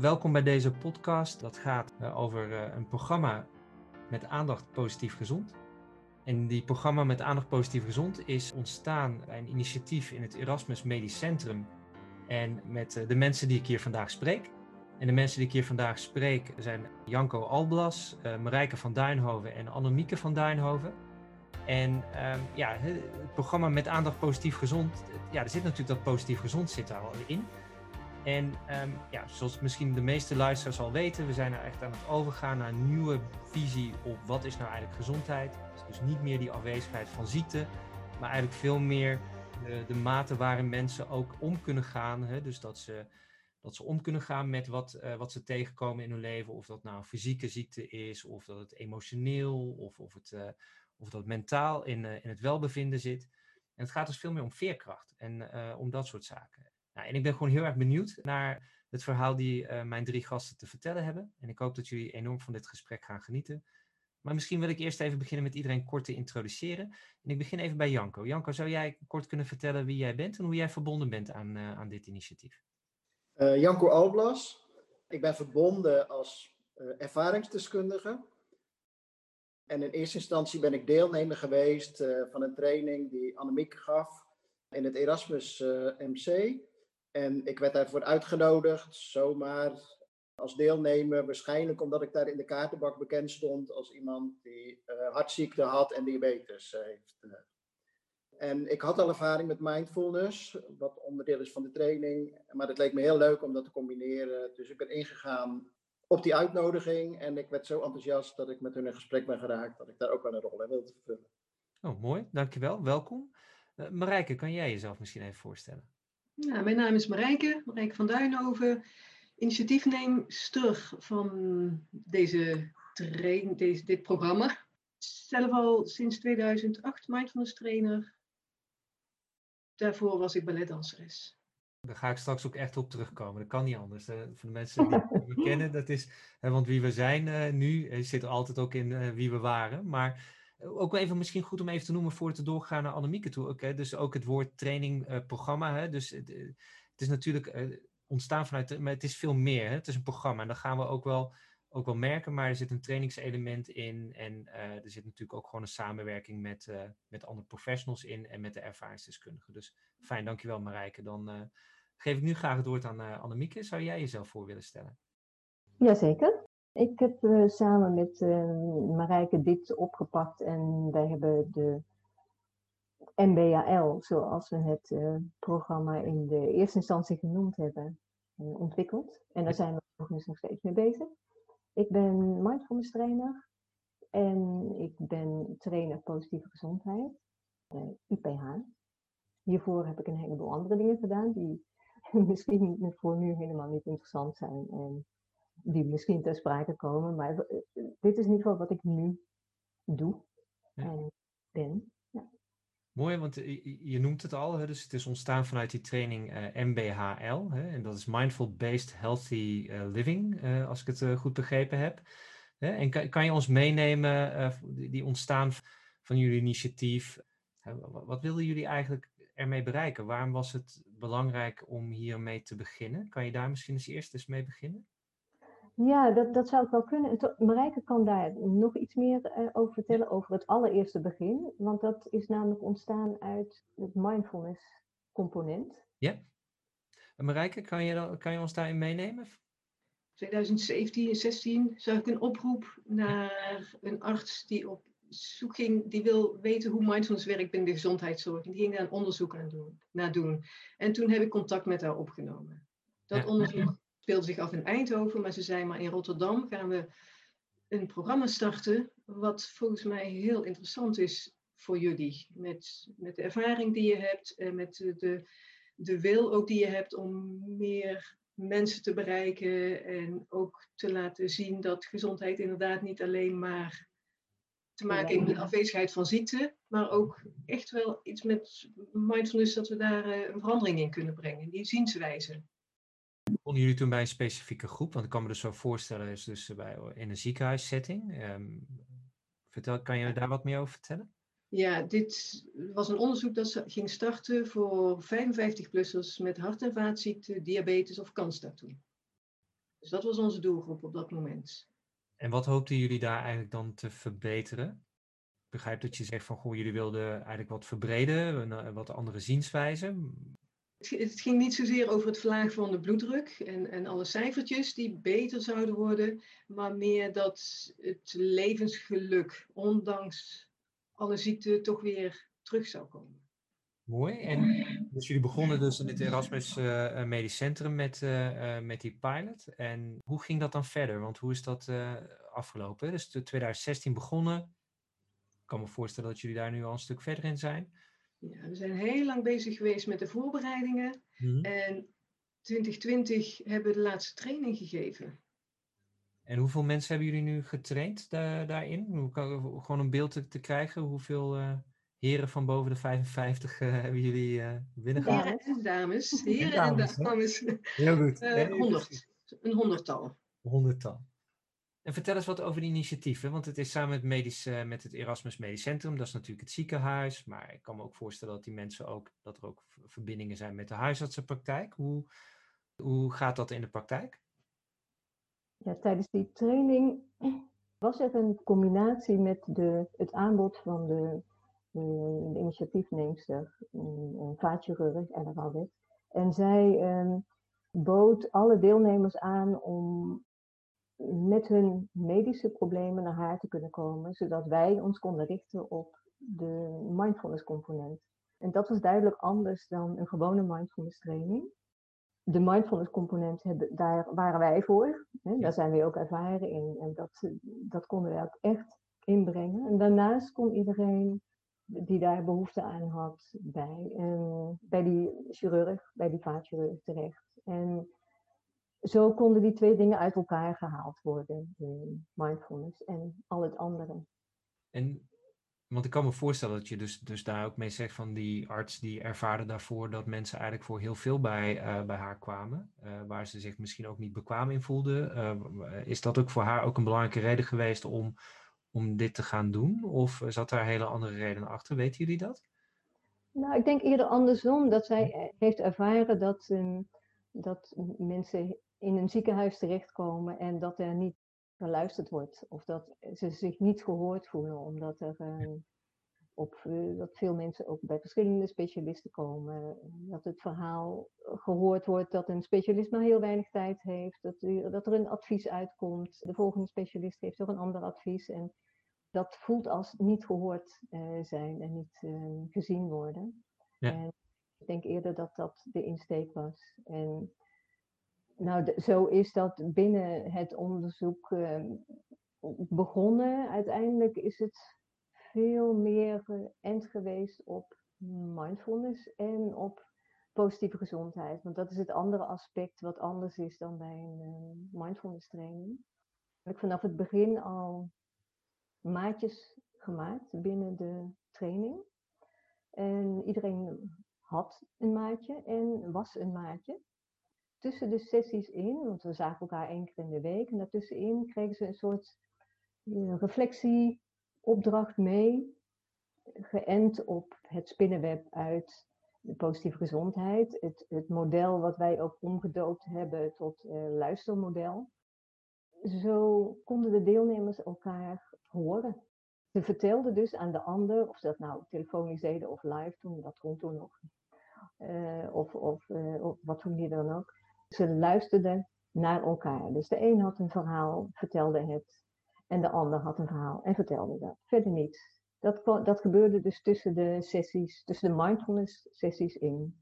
Welkom bij deze podcast. Dat gaat uh, over uh, een programma met aandacht positief gezond. En die programma met aandacht positief gezond is ontstaan bij een initiatief in het Erasmus Medisch Centrum. En met uh, de mensen die ik hier vandaag spreek. En de mensen die ik hier vandaag spreek zijn Janko Alblas, Marijke van Duinhoven en Annemieke van Duinhoven. En um, ja, het programma met aandacht positief gezond, ja, er zit natuurlijk dat positief gezond zit daar al in. En um, ja, zoals misschien de meeste luisteraars al weten, we zijn er echt aan het overgaan naar een nieuwe visie op wat is nou eigenlijk gezondheid. Dus niet meer die afwezigheid van ziekte, maar eigenlijk veel meer de, de mate waarin mensen ook om kunnen gaan. Hè? Dus dat ze, dat ze om kunnen gaan met wat, uh, wat ze tegenkomen in hun leven. Of dat nou een fysieke ziekte is, of dat het emotioneel, of, of, het, uh, of dat mentaal in, uh, in het welbevinden zit. En het gaat dus veel meer om veerkracht en om dat soort zaken. Nou, en ik ben gewoon heel erg benieuwd naar het verhaal die uh, mijn drie gasten te vertellen hebben. En ik hoop dat jullie enorm van dit gesprek gaan genieten. Maar misschien wil ik eerst even beginnen met iedereen kort te introduceren. En ik begin even bij Janko. Janko, zou jij kort kunnen vertellen wie jij bent en hoe jij verbonden bent aan, uh, aan dit initiatief? Uh, Janko Alblas. Ik ben verbonden als ervaringsdeskundige. En in eerste instantie ben ik deelnemer geweest van een training die Annemiek gaf in het Erasmus MC. En ik werd daarvoor uitgenodigd, zomaar als deelnemer. Waarschijnlijk omdat ik daar in de kaartenbak bekend stond als iemand die uh, hartziekte had en diabetes heeft. En ik had al ervaring met mindfulness, wat onderdeel is van de training. Maar het leek me heel leuk om dat te combineren. Dus ik ben ingegaan op die uitnodiging. En ik werd zo enthousiast dat ik met hun in gesprek ben geraakt dat ik daar ook wel een rol in wilde vervullen. Oh, mooi. Dankjewel. Welkom. Uh, Marijke, kan jij jezelf misschien even voorstellen? Ja, mijn naam is Marijke, Marijke van Duinhoven, initiatiefneemster van deze train, deze, dit programma. Zelf al sinds 2008 mindfulness trainer. Daarvoor was ik balletdanseres. Daar ga ik straks ook echt op terugkomen. Dat kan niet anders. Uh, voor de mensen die me kennen, dat is, hè, want wie we zijn uh, nu zit er altijd ook in uh, wie we waren. Maar ook even misschien goed om even te noemen voor het doorgaan naar Annemieke toe. Dus ook het woord training uh, programma. Dus het, het is natuurlijk uh, ontstaan vanuit, maar het is veel meer. Hè? Het is een programma en dat gaan we ook wel, ook wel merken. Maar er zit een trainingselement in en er zit natuurlijk ook gewoon een samenwerking met, met andere professionals in en met de ervaringsdeskundigen. Dus fijn, dankjewel Marijke. Dan geef ik nu graag het woord aan Annemieke. Zou jij jezelf voor willen stellen? Jazeker. Ik heb uh, samen met uh, Marijke dit opgepakt en wij hebben de MBAL, zoals we het uh, programma in de eerste instantie genoemd hebben, ontwikkeld. En daar zijn we nog steeds mee bezig. Ik ben mindfulness trainer en ik ben trainer positieve gezondheid, IPH. Hiervoor heb ik een heleboel andere dingen gedaan die misschien voor nu helemaal niet interessant zijn. En die misschien ter sprake komen. Maar eh, dit is in ieder geval wat ik nu doe ja. en ben. Ja. Mooi, want je noemt het al, dus het is ontstaan vanuit die training uh, MBHL. Hè, en dat is Mindful Based Healthy Living, als ik het goed begrepen heb. Hè, en kan, kan, je ons meenemen, die, die ontstaan van jullie initiatief? wat wilden jullie eigenlijk ermee bereiken? Waarom was het belangrijk om hiermee te beginnen? Kan je daar misschien eens eerst eens mee beginnen? Ja, dat, dat zou ik wel kunnen. Marijke kan daar nog iets meer uh, over vertellen, over het allereerste begin. Want dat is namelijk ontstaan uit het mindfulness component. Ja. En Marijke, kan je, kan je ons daarin meenemen? 2017 en 16 zag ik een oproep naar een arts die op zoek ging, die wil weten hoe mindfulness werkt binnen de gezondheidszorg. En die ging daar een onderzoek aan doen, naar doen. En toen heb ik contact met haar opgenomen. Dat ja. onderzoek speelde zich af in Eindhoven, maar ze zei maar in Rotterdam gaan we een programma starten, wat volgens mij heel interessant is voor jullie. Met, met de ervaring die je hebt en met de, de, wil ook die je hebt om meer mensen te bereiken en ook te laten zien dat gezondheid inderdaad niet alleen maar te maken heeft met afwezigheid van ziekte, maar ook echt wel iets met mindfulness dat we daar een verandering in kunnen brengen, die zienswijze. Begonnen jullie toen bij een specifieke groep? Want ik kan me dus zo voorstellen, is dus bij, in een ziekenhuissetting. Um, vertel, kan je daar wat meer over vertellen? Ja, dit was een onderzoek dat ging starten voor 55-plussers met hart- en vaatziekten, diabetes of kansstatuur. Dus dat was onze doelgroep op dat moment. En wat hoopten jullie daar eigenlijk dan te verbeteren? Ik begrijp dat je zegt van, goh, jullie wilden eigenlijk wat verbreden, wat andere zienswijze. Het ging niet zozeer over het verlagen van de bloeddruk en, en alle cijfertjes die beter zouden worden, maar meer dat het levensgeluk, ondanks alle ziekte, toch weer terug zou komen. Mooi. En dus jullie begonnen dus in het Erasmus uh, Medisch Centrum met, uh, met die pilot. En hoe ging dat dan verder? Want hoe is dat afgelopen? Dus 2016 begonnen. Ik kan me voorstellen dat jullie daar nu al een stuk verder in zijn. Ja, we zijn heel lang bezig geweest met de voorbereidingen. Mm En 2020 hebben we de laatste training gegeven. En hoeveel mensen hebben jullie nu getraind da daarin? Hoe kan, gewoon een beeld te, te krijgen? Hoeveel heren van boven de 55 uh, hebben jullie uh, binnengehaald? Heren en dames. Heren en dames. En dames. Heel goed. 100. Een honderdtal. Honderdtal. En vertel eens wat over die initiatieven, want het is samen met, medisch, uh, met het Erasmus Medisch Centrum, dat is natuurlijk het ziekenhuis, maar ik kan me ook voorstellen dat die mensen ook, dat er ook verbindingen zijn met de huisartsenpraktijk. Hoe, hoe gaat dat in de praktijk? Ja, tijdens die training was er een combinatie met de, het aanbod van de de initiatiefneemster, een vaatchirurg, Ella Rabbit. En zij um, bood alle deelnemers aan om met hun medische problemen naar haar te kunnen komen, zodat wij ons konden richten op de mindfulness component. En dat was duidelijk anders dan een gewone mindfulness training. De mindfulness component, hebben, daar waren wij voor. Hè? Daar zijn we ook ervaren in. En dat, dat konden we ook echt inbrengen. En daarnaast kon iedereen die daar behoefte aan had bij, en bij die chirurg, bij die vaatchirurg terecht. En zo konden die twee dingen uit elkaar gehaald worden, mindfulness en al het andere. En, want ik kan me voorstellen dat je dus, dus daar ook mee zegt van die arts die ervaarde daarvoor dat mensen eigenlijk voor heel veel bij, uh, bij haar kwamen, uh, waar ze zich misschien ook niet bekwaam in voelden. Uh, is dat ook voor haar ook een belangrijke reden geweest om om dit te gaan doen? Of zat daar hele andere redenen achter? Weten jullie dat? Nou, ik denk eerder andersom. Dat zij heeft ervaren dat, um, dat mensen in een ziekenhuis terechtkomen en dat er niet geluisterd wordt. Of dat ze zich niet gehoord voelen, omdat er um, op, uh, dat veel mensen ook bij verschillende specialisten komen. Dat het verhaal gehoord wordt dat een specialist maar heel weinig tijd heeft. Dat, dat er een advies uitkomt. De volgende specialist heeft ook een ander advies. En dat voelt als niet gehoord uh, zijn en niet uh, gezien worden. Ja. En ik denk eerder dat dat de insteek was. En nou, zo is dat binnen het onderzoek uh, begonnen. Uiteindelijk is het veel meer geënt geweest op mindfulness en op positieve gezondheid. Want dat is het andere aspect wat anders is dan bij een uh, mindfulness training. Ik vanaf het begin al maatjes gemaakt binnen de training. En iedereen had een maatje en was een maatje. Tussen de sessies in, want we zagen elkaar één keer in de week, en daartussenin kregen ze een soort uh, reflectieopdracht mee, geënt op het spinnenweb uit de positieve gezondheid, het, het model wat wij ook omgedoopt hebben tot uh, luistermodel. Zo konden de deelnemers elkaar horen. Ze vertelden dus aan de ander, of ze dat nou telefonisch deden of live toen, dat kon toen nog. Uh, of, of wat voor manier dan ook. Ze luisterden naar elkaar. Dus de een had een verhaal, vertelde het. En de ander had een verhaal en vertelde dat. Verder niets. Dat, dat gebeurde dus tussen de sessies, tussen de mindfulness sessies in.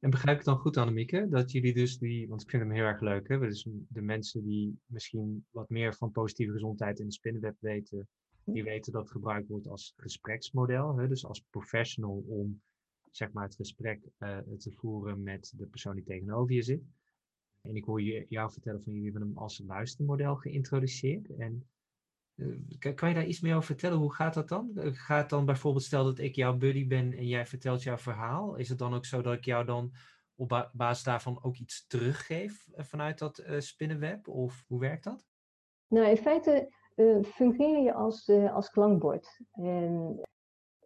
En begrijp ik dan goed, Annemieke, dat jullie dus die, want ik vind hem heel erg leuk, hè? Dus de mensen die misschien wat meer van positieve gezondheid in de spinnenweb weten, die weten dat het gebruikt wordt als gespreksmodel, hè? dus als professional om zeg maar het gesprek uh, te voeren met de persoon die tegenover je zit. En ik hoor je, jou vertellen van jullie hebben hem als luistermodel geïntroduceerd. En uh, kan je daar iets meer over vertellen? Hoe gaat dat dan? Eh, gaat dan bijvoorbeeld, stel dat ik jouw buddy ben en jij vertelt jouw verhaal. Is het dan ook zo dat ik jou dan op ba basis daarvan ook iets teruggeef uh, vanuit dat uh, spinnenweb? Of hoe werkt dat? Nou, in feite fungeer je als, als klankbord. En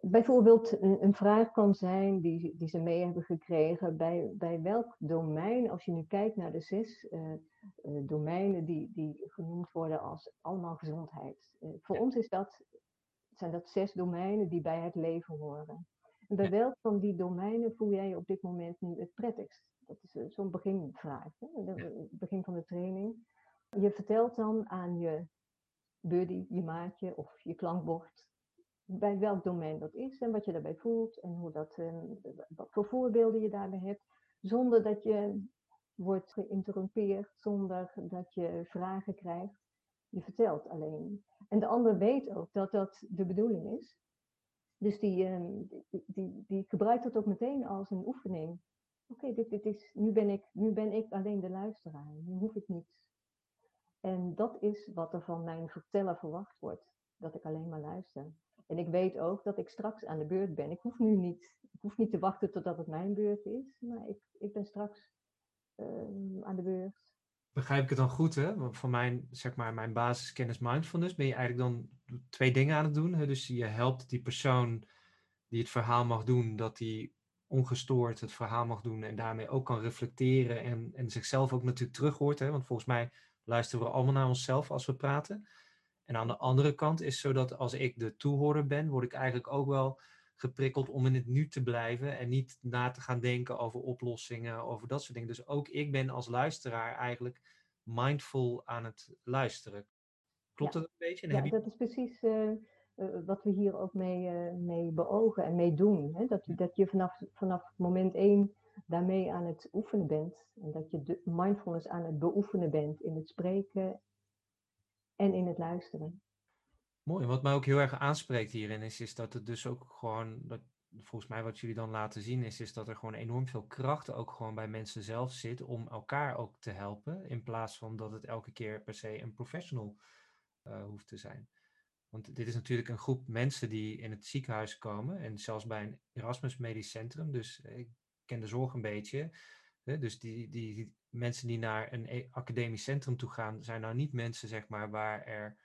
bijvoorbeeld een, een, vraag kan zijn die, die ze mee hebben gekregen. Bij, bij welk domein, als je nu kijkt naar de zes uh, domeinen die, die genoemd worden als allemaal gezondheid. voor ons is dat, zijn dat zes domeinen die bij het leven horen. En bij welk van die domeinen voel jij je op dit moment nu het prettigst? Dat is zo'n beginvraag, hè? het begin van de training. Je vertelt dan aan je buddy, je maatje of je klankbord bij welk domein dat is en wat je daarbij voelt en hoe dat, ehm, wat voor voorbeelden je daarbij hebt, zonder dat je wordt geïnterrumpeerd, zonder dat je vragen krijgt. Je vertelt alleen. En de ander weet ook dat dat de bedoeling is. Dus die, ehm, die, die, die gebruikt dat ook meteen als een oefening. Oké, dit, dit is, nu, ben ik, nu ben ik alleen de luisteraar. Nu hoef ik niet. En dat is wat er van mijn verteller verwacht wordt. Dat ik alleen maar luister. En ik weet ook dat ik straks aan de beurt ben. Ik hoef nu niet, ik hoef niet te wachten totdat het mijn beurt is, maar ik, ik ben straks ehm, aan de beurt. Begrijp ik het dan goed, hè? Van mijn, zeg maar, mijn basiskennis mindfulness ben je eigenlijk dan twee dingen aan het doen. Hè? Dus je helpt die persoon die het verhaal mag doen, dat die ongestoord het verhaal mag doen en daarmee ook kan reflecteren en, en zichzelf ook natuurlijk terug hoort. Hè? Want volgens mij luisteren we allemaal naar onszelf als we praten. En aan de andere kant is zo dat als ik de toehoorder ben, word ik eigenlijk ook wel geprikkeld om in het nu te blijven en niet na te gaan denken over oplossingen, over dat soort dingen. Dus ook ik ben als luisteraar eigenlijk mindful aan het luisteren. Klopt dat een beetje? ja, dat is precies uh, wat we hier ook mee, uh, mee beogen en mee doen. Hè? Dat, dat je vanaf, vanaf moment één daarmee aan het oefenen bent. En dat je de mindfulness aan het beoefenen bent in het spreken en in het luisteren. Mooi. Wat mij ook heel erg aanspreekt hierin is, is dat het dus ook gewoon, dat, volgens mij wat jullie dan laten zien is, is dat er gewoon enorm veel kracht ook gewoon bij mensen zelf zit om elkaar ook te helpen, in plaats van dat het elke keer per se een professional uh, hoeft te zijn. Want dit is natuurlijk een groep mensen die in het ziekenhuis komen en zelfs bij een Erasmus Medisch Centrum, dus ik ken de zorg een beetje. Dus die, die, mensen die naar een e-, academisch centrum toe gaan, zijn nou niet mensen zeg maar, waar er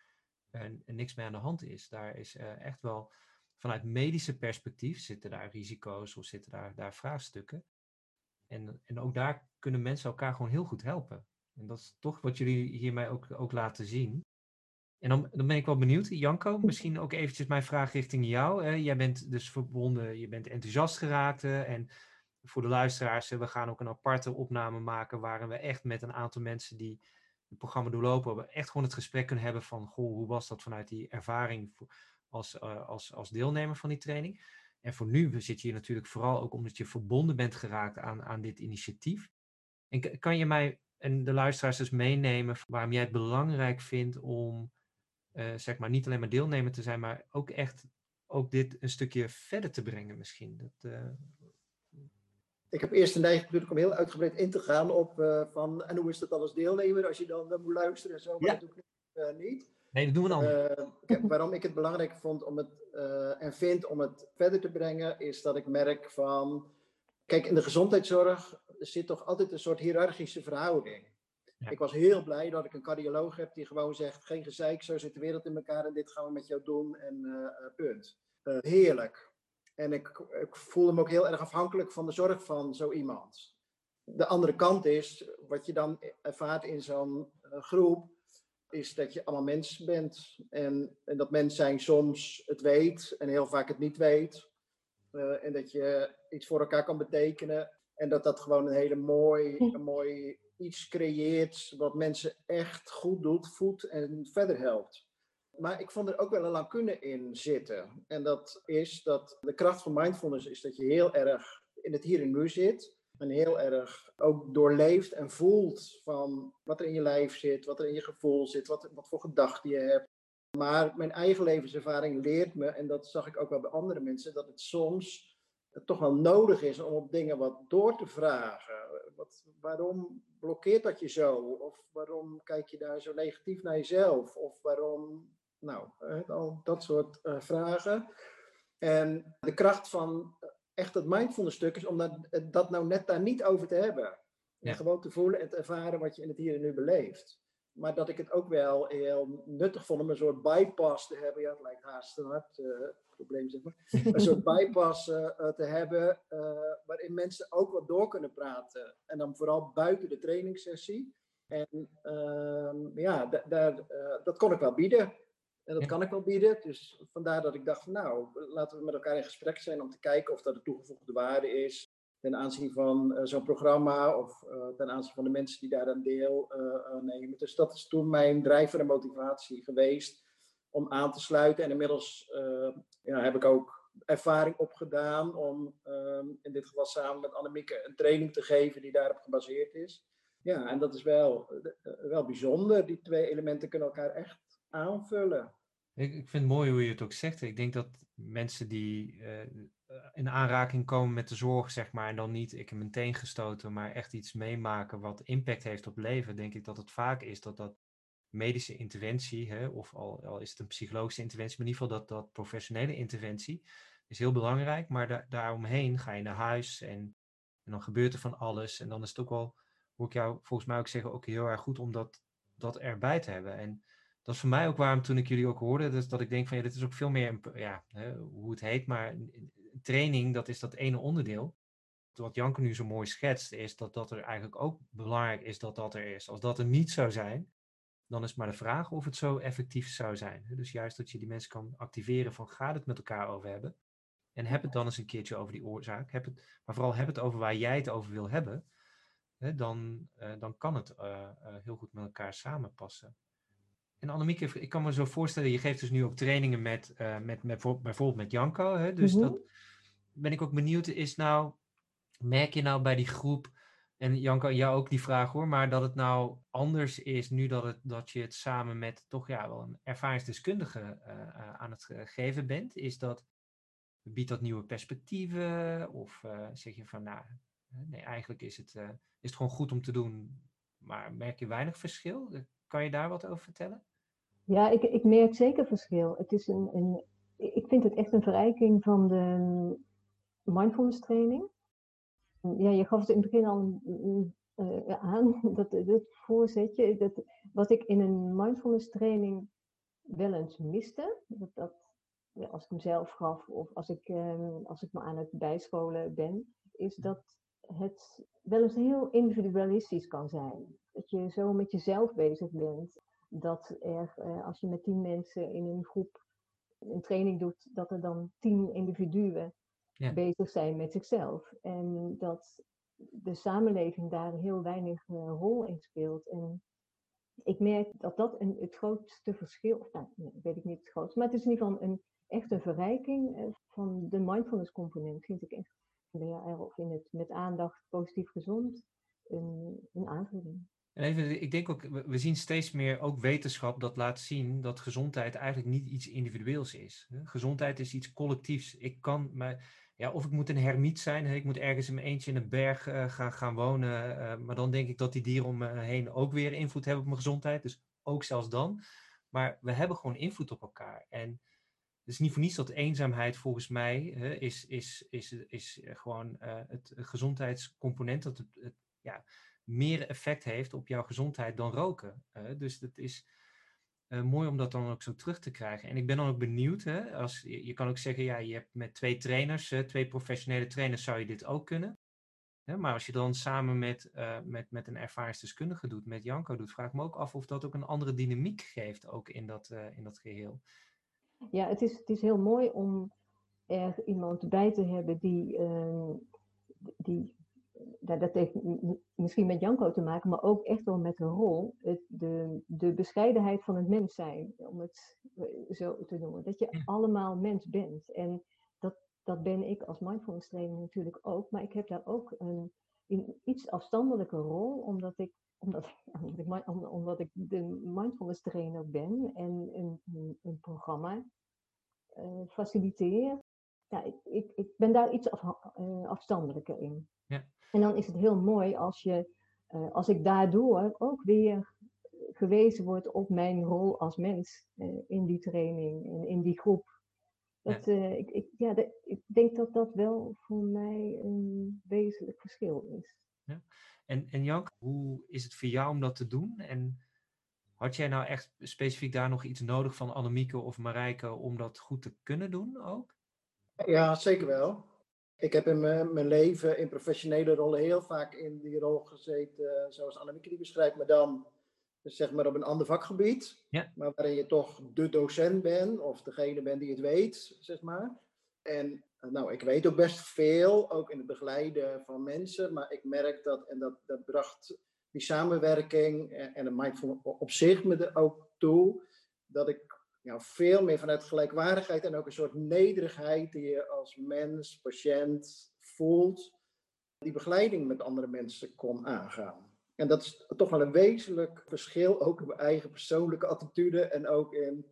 uh, niks mee aan de hand is. Daar is uh, echt wel vanuit medische perspectief zitten daar risico's of zitten daar, daar vraagstukken. En, en ook daar kunnen mensen elkaar gewoon heel goed helpen. En dat is toch wat jullie hiermee ook, ook laten zien. En dan, dan ben ik wel benieuwd, Janko, misschien ook eventjes mijn vraag richting jou. Jij bent dus verbonden, je bent enthousiast geraakt en voor de luisteraars, we gaan ook een aparte opname maken waarin we echt met een aantal mensen die het programma doorlopen, echt gewoon het gesprek kunnen hebben van, goh, hoe was dat vanuit die ervaring als, uh, als, als deelnemer van die training? En voor nu zit je hier natuurlijk vooral ook omdat je verbonden bent geraakt aan, aan dit initiatief. En kan je mij en de luisteraars dus meenemen waarom jij het belangrijk vindt om, uh, zeg maar, niet alleen maar deelnemer te zijn, maar ook echt ook dit een stukje verder te brengen misschien? Dat, uh, ik heb eerst de neiging natuurlijk om heel uitgebreid in te gaan op uh, van en hoe is dat dan als deelnemer als je dan, dan moet luisteren en zo, maar ja. dat doe ik uh, niet. Nee, dat doen we dan. Waarom ik het belangrijk vond om het en vind om het verder te brengen, is dat ik merk van, kijk, in de gezondheidszorg zit toch altijd een soort hiërarchische verhouding. Ja. Ik was heel blij dat ik een cardioloog heb die gewoon zegt, geen gezeik, zo zit de wereld in elkaar en dit gaan we met jou doen en punt. heerlijk. En ik, ik voelde me ook heel erg afhankelijk van de zorg van zo iemand. De andere kant is, wat je dan ervaart in zo'n uh, groep, is dat je allemaal mens bent. En, en, dat mens zijn soms het weet en heel vaak het niet weet. Uh, en dat je iets voor elkaar kan betekenen. En dat dat gewoon een hele mooi, een mooi iets creëert wat mensen echt goed doet, voedt en verder helpt. Maar ik vond er ook wel een lacune in zitten. En dat is dat de kracht van mindfulness is dat je heel erg in het hier en nu zit. En heel erg ook doorleeft en voelt van wat er in je lijf zit, wat er in je gevoel zit, wat, wat voor gedachten je hebt. Maar mijn eigen levenservaring leert me, en dat zag ik ook wel bij andere mensen, dat het soms toch wel nodig is om op dingen wat door te vragen. Wat, waarom blokkeert dat je zo? Of waarom kijk je daar zo negatief naar jezelf? Of waarom nou, al dat soort uh, vragen. En de kracht van echt het mindfulness stuk is om dat, dat nou net daar niet over te hebben. En gewoon te voelen en te ervaren wat je in het hier en nu beleeft. maar dat ik het ook wel heel nuttig vond om een soort bypass te hebben. Ja, het lijkt haast een hartprobleem, zeg maar. Een soort bypass te hebben, waarin mensen ook wat door kunnen praten. En dan vooral buiten de trainingssessie. En ehm, ja, daar, dat kon ik wel bieden. En dat kan ik wel bieden. Dus vandaar dat ik dacht van nou, laten we met elkaar in gesprek zijn om te kijken of dat de toegevoegde waarde is ten aanzien van uh, zo'n programma of uh, ten aanzien van de mensen die daar dan deel uh, nemen. Dus dat is toen mijn drijver en motivatie geweest om aan te sluiten. En inmiddels ja, heb ik ook ervaring opgedaan om in dit geval samen met Annemieke een training te geven die daarop gebaseerd is. Ja, en dat is wel, wel bijzonder. Die twee elementen kunnen elkaar echt aanvullen. Ik, ik vind het mooi hoe je het ook zegt. Ik denk dat mensen die uh, in aanraking komen met de zorg, zeg maar, en dan niet ik heb meteen gestoten, maar echt iets meemaken wat impact heeft op leven, denk ik dat het vaak is dat dat medische interventie, hè, of al, al is het een psychologische interventie, maar in ieder geval dat, dat professionele interventie is heel belangrijk, maar da daaromheen ga je naar huis en, en dan gebeurt er van alles. En dan is het ook wel, hoe ik jou volgens mij ook zeggen, ook heel erg goed om dat, dat erbij te hebben. En dat is voor mij ook waarom toen ik jullie ook hoorde, dus dat ik denk van ja, dit is ook veel meer, ja, hè, hoe het heet, maar training, dat is dat ene onderdeel. Wat Janke nu zo mooi schetst, is dat dat er eigenlijk ook belangrijk is dat dat er is. Als dat er niet zou zijn, dan is maar de vraag of het zo effectief zou zijn. Dus juist dat je die mensen kan activeren van gaat het met elkaar over hebben. En heb het dan eens een keertje over die oorzaak. Heb het, maar vooral heb het over waar jij het over wil hebben. Dan, eh, dan kan het eh, eh, heel goed met elkaar samenpassen. En Annemieke, ik kan me zo voorstellen, je geeft dus nu ook trainingen met, uh, met, met bijvoorbeeld met Janko. Hè? Dus mm -hmm. dat ben ik ook benieuwd, is nou, merk je nou bij die groep, en Janko, jou ook die vraag hoor, maar dat het nou anders is nu dat, het, dat je het samen met toch ja, wel een ervaringsdeskundige uh, uh, aan het geven bent, is dat, biedt dat nieuwe perspectieven? Of zeg je van, nou, nee, eigenlijk is het, is het gewoon goed om te doen, maar merk je weinig verschil? Kan je daar wat over vertellen? Ja, ik, ik merk zeker verschil. Het is een, een, ik vind het echt een verrijking van de mindfulness training. Ja, je gaf het in het begin al uh, aan, dat, dat voorzetje. Dat, wat ik in een mindfulness training wel eens miste, dat, dat ja, als ik hem zelf gaf of als ik, um, als ik me aan het bijscholen ben, is dat het wel eens heel individualistisch kan zijn. Dat je zo met jezelf bezig bent dat er, eh, als je met tien mensen in een groep een training doet, dat er dan tien individuen ja. bezig zijn met zichzelf. En dat de samenleving daar heel weinig uh, rol in speelt. En ik merk dat dat een, het grootste verschil, of nou, weet ik niet het grootste, maar het is in ieder geval een echte verrijking uh, van de mindfulness component, vind ik echt. Ja, of in het met aandacht positief gezond, een, een aanvulling. En even, ik denk ook, we zien steeds meer ook wetenschap dat laat zien dat gezondheid eigenlijk niet iets individueels is. Gezondheid is iets collectiefs. Ik kan, maar, ja, of ik moet een hermiet zijn, ik moet ergens in mijn eentje in een berg uh, gaan, gaan wonen, uh, maar dan denk ik dat die dieren om me heen ook weer invloed hebben op mijn gezondheid. Dus ook zelfs dan. Maar we hebben gewoon invloed op elkaar. En het is niet voor niets dat eenzaamheid volgens mij is, is, is, is gewoon uh, het gezondheidscomponent, dat het, het ja, meer effect heeft op jouw gezondheid dan roken. Dus het is uh, mooi om dat dan ook zo terug te krijgen. En ik ben dan ook benieuwd, hè, als, je, kan ook zeggen, ja, je hebt met twee trainers, twee professionele trainers, zou je dit ook kunnen. Maar als je dan samen met, met, met een ervaringsdeskundige doet, met Janko doet, vraag ik me ook af of dat ook een andere dynamiek geeft, ook in dat, in dat geheel. Ja, het is, het is heel mooi om er iemand bij te hebben die, ehm, die dat heeft misschien met Janko te maken, maar ook echt wel met de rol, het, de, de bescheidenheid van het mens zijn, om het eh, zo te noemen. Dat je allemaal mens bent. En dat, dat ben ik als mindfulness trainer natuurlijk ook, maar ik heb daar ook een, een iets afstandelijke rol, omdat ik, omdat, omdat, ik, omdat ik de mindfulness trainer ben en een, een, een programma uh, faciliteer. Ja, ik, ik, ik ben daar iets af, uh, afstandelijker in. Ja. En dan is het heel mooi als, je, uh, als ik daardoor ook weer gewezen word op mijn rol als mens uh, in die training en in die groep. Dat, ja. Ik, ik, ja, ik denk dat dat wel voor mij een wezenlijk verschil is. Ja. En, en Jank, hoe is het voor jou om dat te doen? En Had jij nou echt specifiek daar nog iets nodig van Annemieke of Marijke om dat goed te kunnen doen ook? Ja, zeker wel. Ik heb in mijn, mijn leven in professionele rollen heel vaak in die rol gezeten, eh, zoals Annemieke die beschrijft, maar dan zeg maar op een ander vakgebied. Ja. Maar waarin je toch de docent bent of degene bent die het weet, zeg maar. En eh, nou, ik weet ook best veel, ook in het begeleiden van mensen, maar ik merk dat, en dat, dat bracht die samenwerking en, en de mindful op zich me er ook toe, dat ik nou, veel meer vanuit gelijkwaardigheid en ook een soort nederigheid die je als mens, patiënt voelt, die begeleiding met andere mensen kon aangaan. En dat is toch wel een wezenlijk verschil, ook in mijn eigen persoonlijke attitude en ook in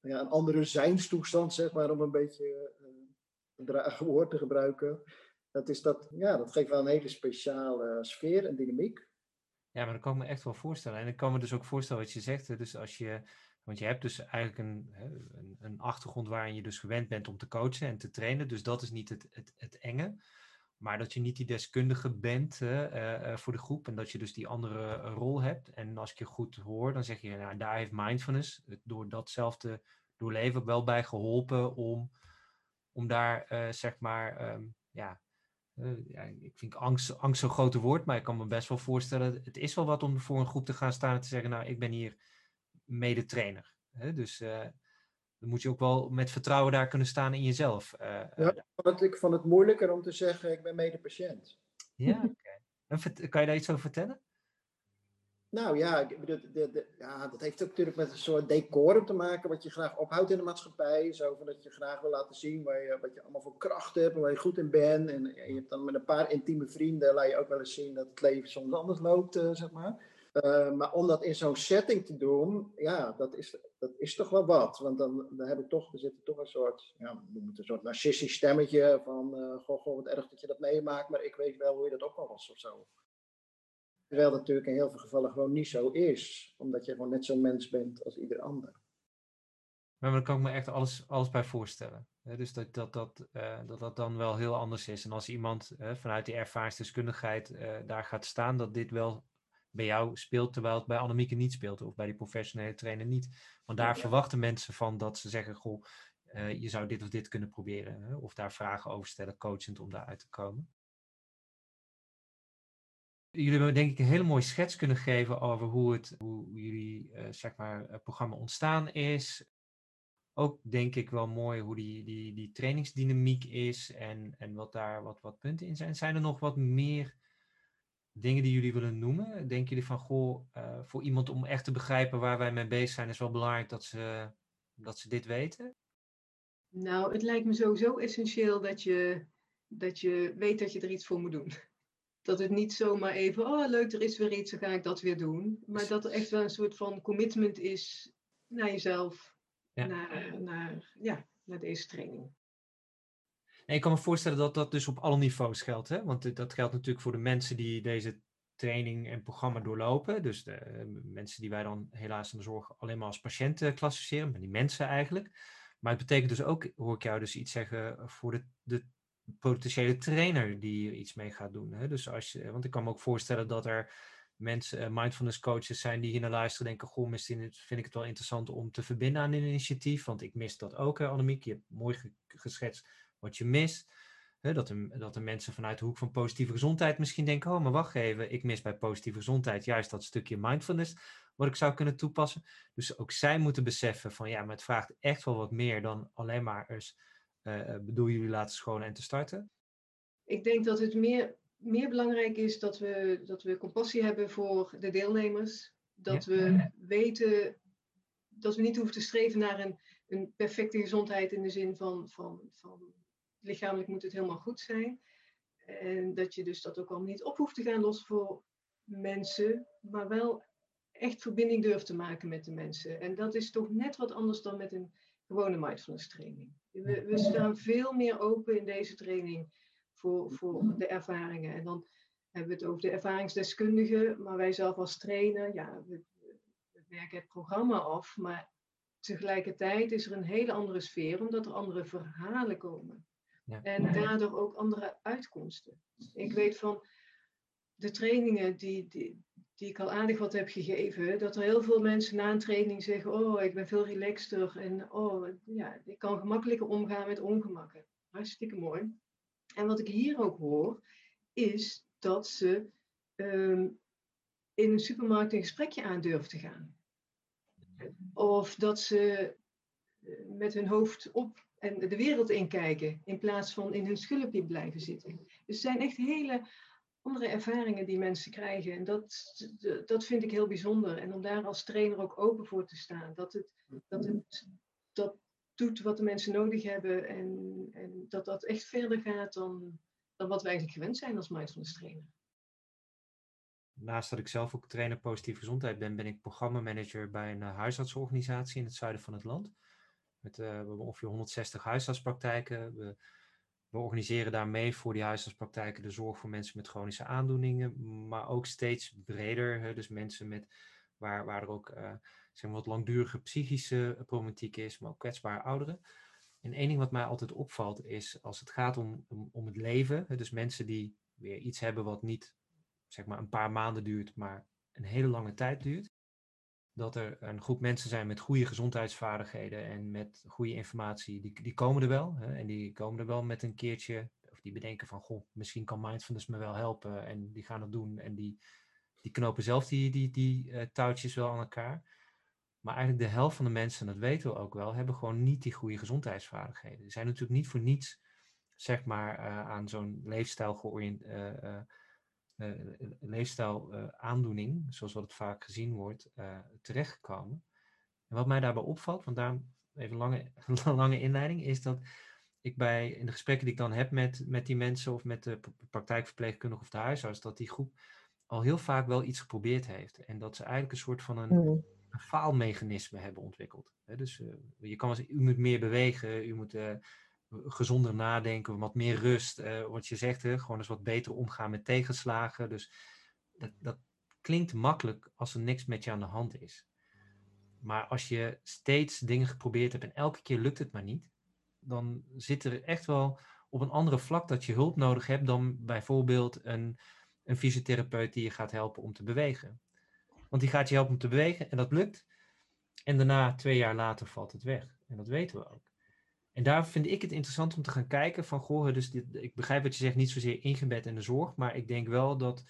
ja, een andere zijnstoestand, zeg maar, om een beetje uh, een dragen woord te gebruiken. Dat, is dat, ja, dat geeft wel een hele speciale sfeer en dynamiek. Ja, maar dat kan ik me echt wel voorstellen. En ik kan me dus ook voorstellen wat je zegt. Dus als je, want je hebt dus eigenlijk een, een, een achtergrond waarin je dus gewend bent om te coachen en te trainen. Dus dat is niet het, het, het enge. Maar dat je niet die deskundige bent uh, voor de groep en dat je dus die andere rol hebt. En als ik je goed hoor, dan zeg je, nou, daar heeft mindfulness door datzelfde doorleven wel bij geholpen om, om daar, zeg maar, ja, ja, ik vind angst, angst zo'n grote woord, maar ik kan me best wel voorstellen, het is wel wat om voor een groep te gaan staan en te zeggen, nou, ik ben hier mede trainer. Dus dan moet je ook wel met vertrouwen daar kunnen staan in jezelf. Uh, ja, ik vond het moeilijker om te zeggen, ik ben medepatiënt. Ja, oké. Kan je daar iets over vertellen? Nou ja, ik bedoel, de, de, ja, dat heeft ook natuurlijk met een soort decorum te maken, wat je graag ophoudt in de maatschappij. Zo van dat je graag wil laten zien waar je, wat je allemaal voor kracht hebt en waar je goed in bent. En, je hebt dan met een paar intieme vrienden, laat je ook wel eens zien dat het leven soms anders loopt, uh, zeg maar. Uh, maar om dat in zo'n setting te doen, ja, dat is, dat is toch wel wat. Want dan, dan heb ik toch, er zit toch een soort, ja, een soort narcistisch stemmetje van, uh, goh, goh, wat erg dat je dat meemaakt, maar ik weet wel hoe je dat ook al was of zo. Terwijl dat natuurlijk in heel veel gevallen gewoon niet zo is, omdat je gewoon net zo'n mens bent als ieder ander. Maar daar kan ik me echt alles, alles bij voorstellen. dus dat dat, dat, uh, dat dat dan wel heel anders is. En als iemand vanuit die ervaringsdeskundigheid daar gaat staan, dat dit wel bij jou speelt, terwijl het bij Annemieke niet speelt, of bij die professionele trainer niet. Want daar ja. verwachten mensen van dat ze zeggen, goh, je zou dit of dit kunnen proberen. Hè? Of daar vragen over stellen, coachend om daaruit te komen. Jullie hebben denk ik een hele mooie schets kunnen geven over hoe, het, hoe jullie uh, zeg maar, programma ontstaan is. Ook denk ik wel mooi hoe die, die, die trainingsdynamiek is en, en wat daar wat, wat punten in zijn. Zijn er nog wat meer dingen die jullie willen noemen? Denken jullie van, goh, uh, voor iemand om echt te begrijpen waar wij mee bezig zijn, is wel belangrijk dat ze, dat ze dit weten? Nou, het lijkt me sowieso essentieel dat je, dat je weet dat je er iets voor moet doen. Dat het niet zomaar even, oh leuk, er is weer iets, dan ga ik dat weer doen. Maar dat er echt wel een soort van commitment is naar jezelf, ja. Naar, naar, ja, naar deze training. En ik kan me voorstellen dat dat dus op alle niveaus geldt. Hè? Want dat geldt natuurlijk voor de mensen die deze training en programma doorlopen. Dus de uh, mensen die wij dan helaas in de zorg alleen maar als patiënten klassificeren, maar die mensen eigenlijk. Maar het betekent dus ook, hoor ik jou dus iets zeggen, voor de, de potentiële trainer die er iets mee gaat doen. Hè? Dus als je, want ik kan me ook voorstellen dat er mensen, mindfulness coaches zijn die hier naar luisteren denken, goh, misschien vind ik het wel interessant om te verbinden aan een initiatief, want ik mis dat ook, hè, Annemiek. Je hebt mooi geschetst wat je mist. Dat, er, dat er mensen vanuit de hoek van positieve gezondheid misschien denken, oh, maar wacht even, ik mis bij positieve gezondheid juist dat stukje mindfulness wat ik zou kunnen toepassen. Dus ook zij moeten beseffen van, ja, maar het vraagt echt wel wat meer dan alleen maar eens uh, bedoel jullie laten scholen en te starten? Ik denk dat het meer, meer belangrijk is dat we, dat we compassie hebben voor de deelnemers. Dat ja. we weten dat we niet hoeven te streven naar een, een perfecte gezondheid in de zin van, van, van lichamelijk moet het helemaal goed zijn. En dat je dus dat ook allemaal niet op hoeft te gaan lossen voor mensen, maar wel echt verbinding durft te maken met de mensen. En dat is toch net wat anders dan met een gewone mindfulness training. We, we staan veel meer open in deze training voor, voor de ervaringen. En dan hebben we het over de ervaringsdeskundigen, maar wij zelf als trainer, ja, we werken het programma af, maar tegelijkertijd is er een hele andere sfeer, omdat er andere verhalen komen. Ja. En daardoor ook andere uitkomsten. Ik weet van de trainingen die, die, die ik al aardig wat heb gegeven, dat er heel veel mensen na een training zeggen, oh, ik ben veel relaxter en oh, ja, ik kan gemakkelijker omgaan met ongemakken. Hartstikke mooi. En wat ik hier ook hoor, is dat ze ehm, in een supermarkt een gesprekje aan durven te gaan. Of dat ze eh, met hun hoofd op en de wereld inkijken, in plaats van in hun schulpje blijven zitten. Dus er zijn echt hele andere ervaringen die mensen krijgen. En dat, dat vind ik heel bijzonder. En om daar als trainer ook open voor te staan. Dat het, dat het dat doet wat de mensen nodig hebben. En, en dat dat echt verder gaat dan, dan wat we eigenlijk gewend zijn als mindfulness trainer. Naast dat ik zelf ook trainer positieve gezondheid ben, ben ik programmamanager bij een huisartsorganisatie in het zuiden van het land. Met, uh, we hebben ongeveer 160 huisartspraktijken. We we organiseren daarmee voor die huisartspraktijken de zorg voor mensen met chronische aandoeningen, maar ook steeds breder. Dus mensen met, waar, waar er ook uh, zeg maar wat langdurige psychische problematiek is, maar ook kwetsbare ouderen. En één ding wat mij altijd opvalt is als het gaat om, om, om het leven, dus mensen die weer iets hebben wat niet zeg maar een paar maanden duurt, maar een hele lange tijd duurt, dat er een groep mensen zijn met goede gezondheidsvaardigheden en met goede informatie, die, die komen er wel. Hè, en die komen er wel met een keertje, of die bedenken van, goh, misschien kan mindfulness me wel helpen. En die gaan het doen en die, die knopen zelf die, die, die uh, touwtjes wel aan elkaar. Maar eigenlijk de helft van de mensen, dat weten we ook wel, hebben gewoon niet die goede gezondheidsvaardigheden. Ze zijn natuurlijk niet voor niets, zeg maar, uh, aan zo'n leefstijl georiënteerd. Uh, uh, leefstijl uh, aandoening, zoals wat het vaak gezien wordt, uh, terechtgekomen. En wat mij daarbij opvalt, want daarom even lange, lange inleiding, is dat ik bij in de gesprekken die ik dan heb met, met die mensen of met de praktijkverpleegkundige of de huisarts, dat die groep al heel vaak wel iets geprobeerd heeft. En dat ze eigenlijk een soort van een, mm. een faalmechanisme hebben ontwikkeld. dus je kan wel u moet meer bewegen, u moet gezonder nadenken, wat meer rust. Uh, wat je zegt, hè, gewoon eens wat beter omgaan met tegenslagen. Dus dat, dat klinkt makkelijk als er niks met je aan de hand is. Maar als je steeds dingen geprobeerd hebt en elke keer lukt het maar niet, dan zit er echt wel op een andere vlak dat je hulp nodig hebt dan bijvoorbeeld een, een fysiotherapeut die je gaat helpen om te bewegen. Want die gaat je helpen om te bewegen en dat lukt. En daarna, twee jaar later, valt het weg. En dat weten we ook. En daar vind ik het interessant om te gaan kijken van, goh, dus dit, ik begrijp wat je zegt, niet zozeer ingebed in de zorg, maar ik denk wel dat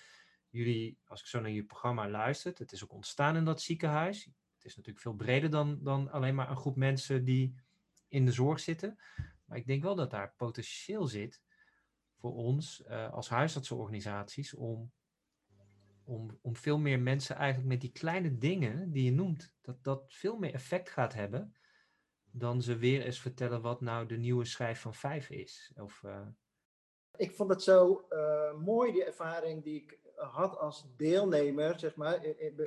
jullie, als ik zo naar je programma luister, het is ook ontstaan in dat ziekenhuis. Het is natuurlijk veel breder dan, dan alleen maar een groep mensen die in de zorg zitten. Maar ik denk wel dat daar potentieel zit voor ons uh, als huisartsenorganisaties om, om, om veel meer mensen eigenlijk met die kleine dingen die je noemt, dat dat veel meer effect gaat hebben dan ze weer eens vertellen wat nou de nieuwe schijf van vijf is. Of, uh... Ik vond het zo uh, mooi, die ervaring die ik had als deelnemer, zeg maar,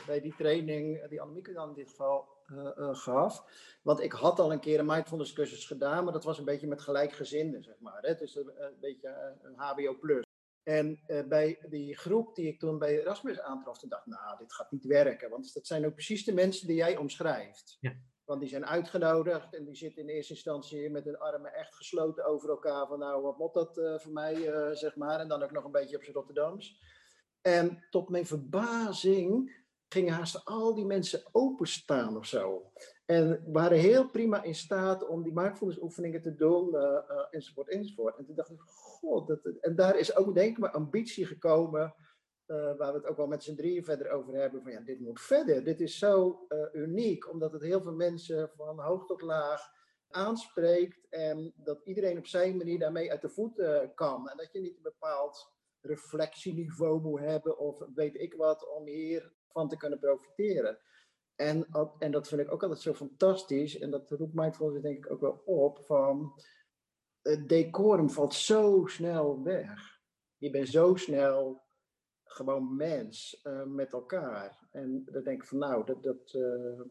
bij die training die Annemieke dan in dit geval uh, gaf. Want ik had al een keer een mindfulness cursus gedaan, maar dat was een beetje met gelijkgezinden, zeg maar. Hè? Dus een, een beetje een HBO+. Plus. En uh, bij die groep die ik toen bij Erasmus aantrof, toen dacht ik, nou, dit gaat niet werken. Want dat zijn ook precies de mensen die jij omschrijft. Ja. Want die zijn uitgenodigd en die zitten in eerste instantie met hun armen echt gesloten over elkaar. Van nou, wat moet dat uh, voor mij, uh, zeg maar. En dan ook nog een beetje op zijn Rotterdams. En tot mijn verbazing gingen haast al die mensen openstaan of zo. En waren heel prima in staat om die mindfulness oefeningen te doen, uh, enzovoort, enzovoort. En toen dacht ik, god, dat, en daar is ook denk ik mijn ambitie gekomen waar we het ook wel met z'n drieën verder over hebben, van ja, dit moet verder. Dit is zo uh, uniek, omdat het heel veel mensen van hoog tot laag aanspreekt en dat iedereen op zijn manier daarmee uit de voet uh, kan. En dat je niet een bepaald reflectieniveau moet hebben of weet ik wat om hier van te kunnen profiteren. En, en dat vind ik ook altijd zo fantastisch en dat roept mindfulness denk ik ook wel op van het decorum valt zo snel weg. Je bent zo snel gewoon mens uh, met elkaar. En dan denk ik van nou, dat. dat uh,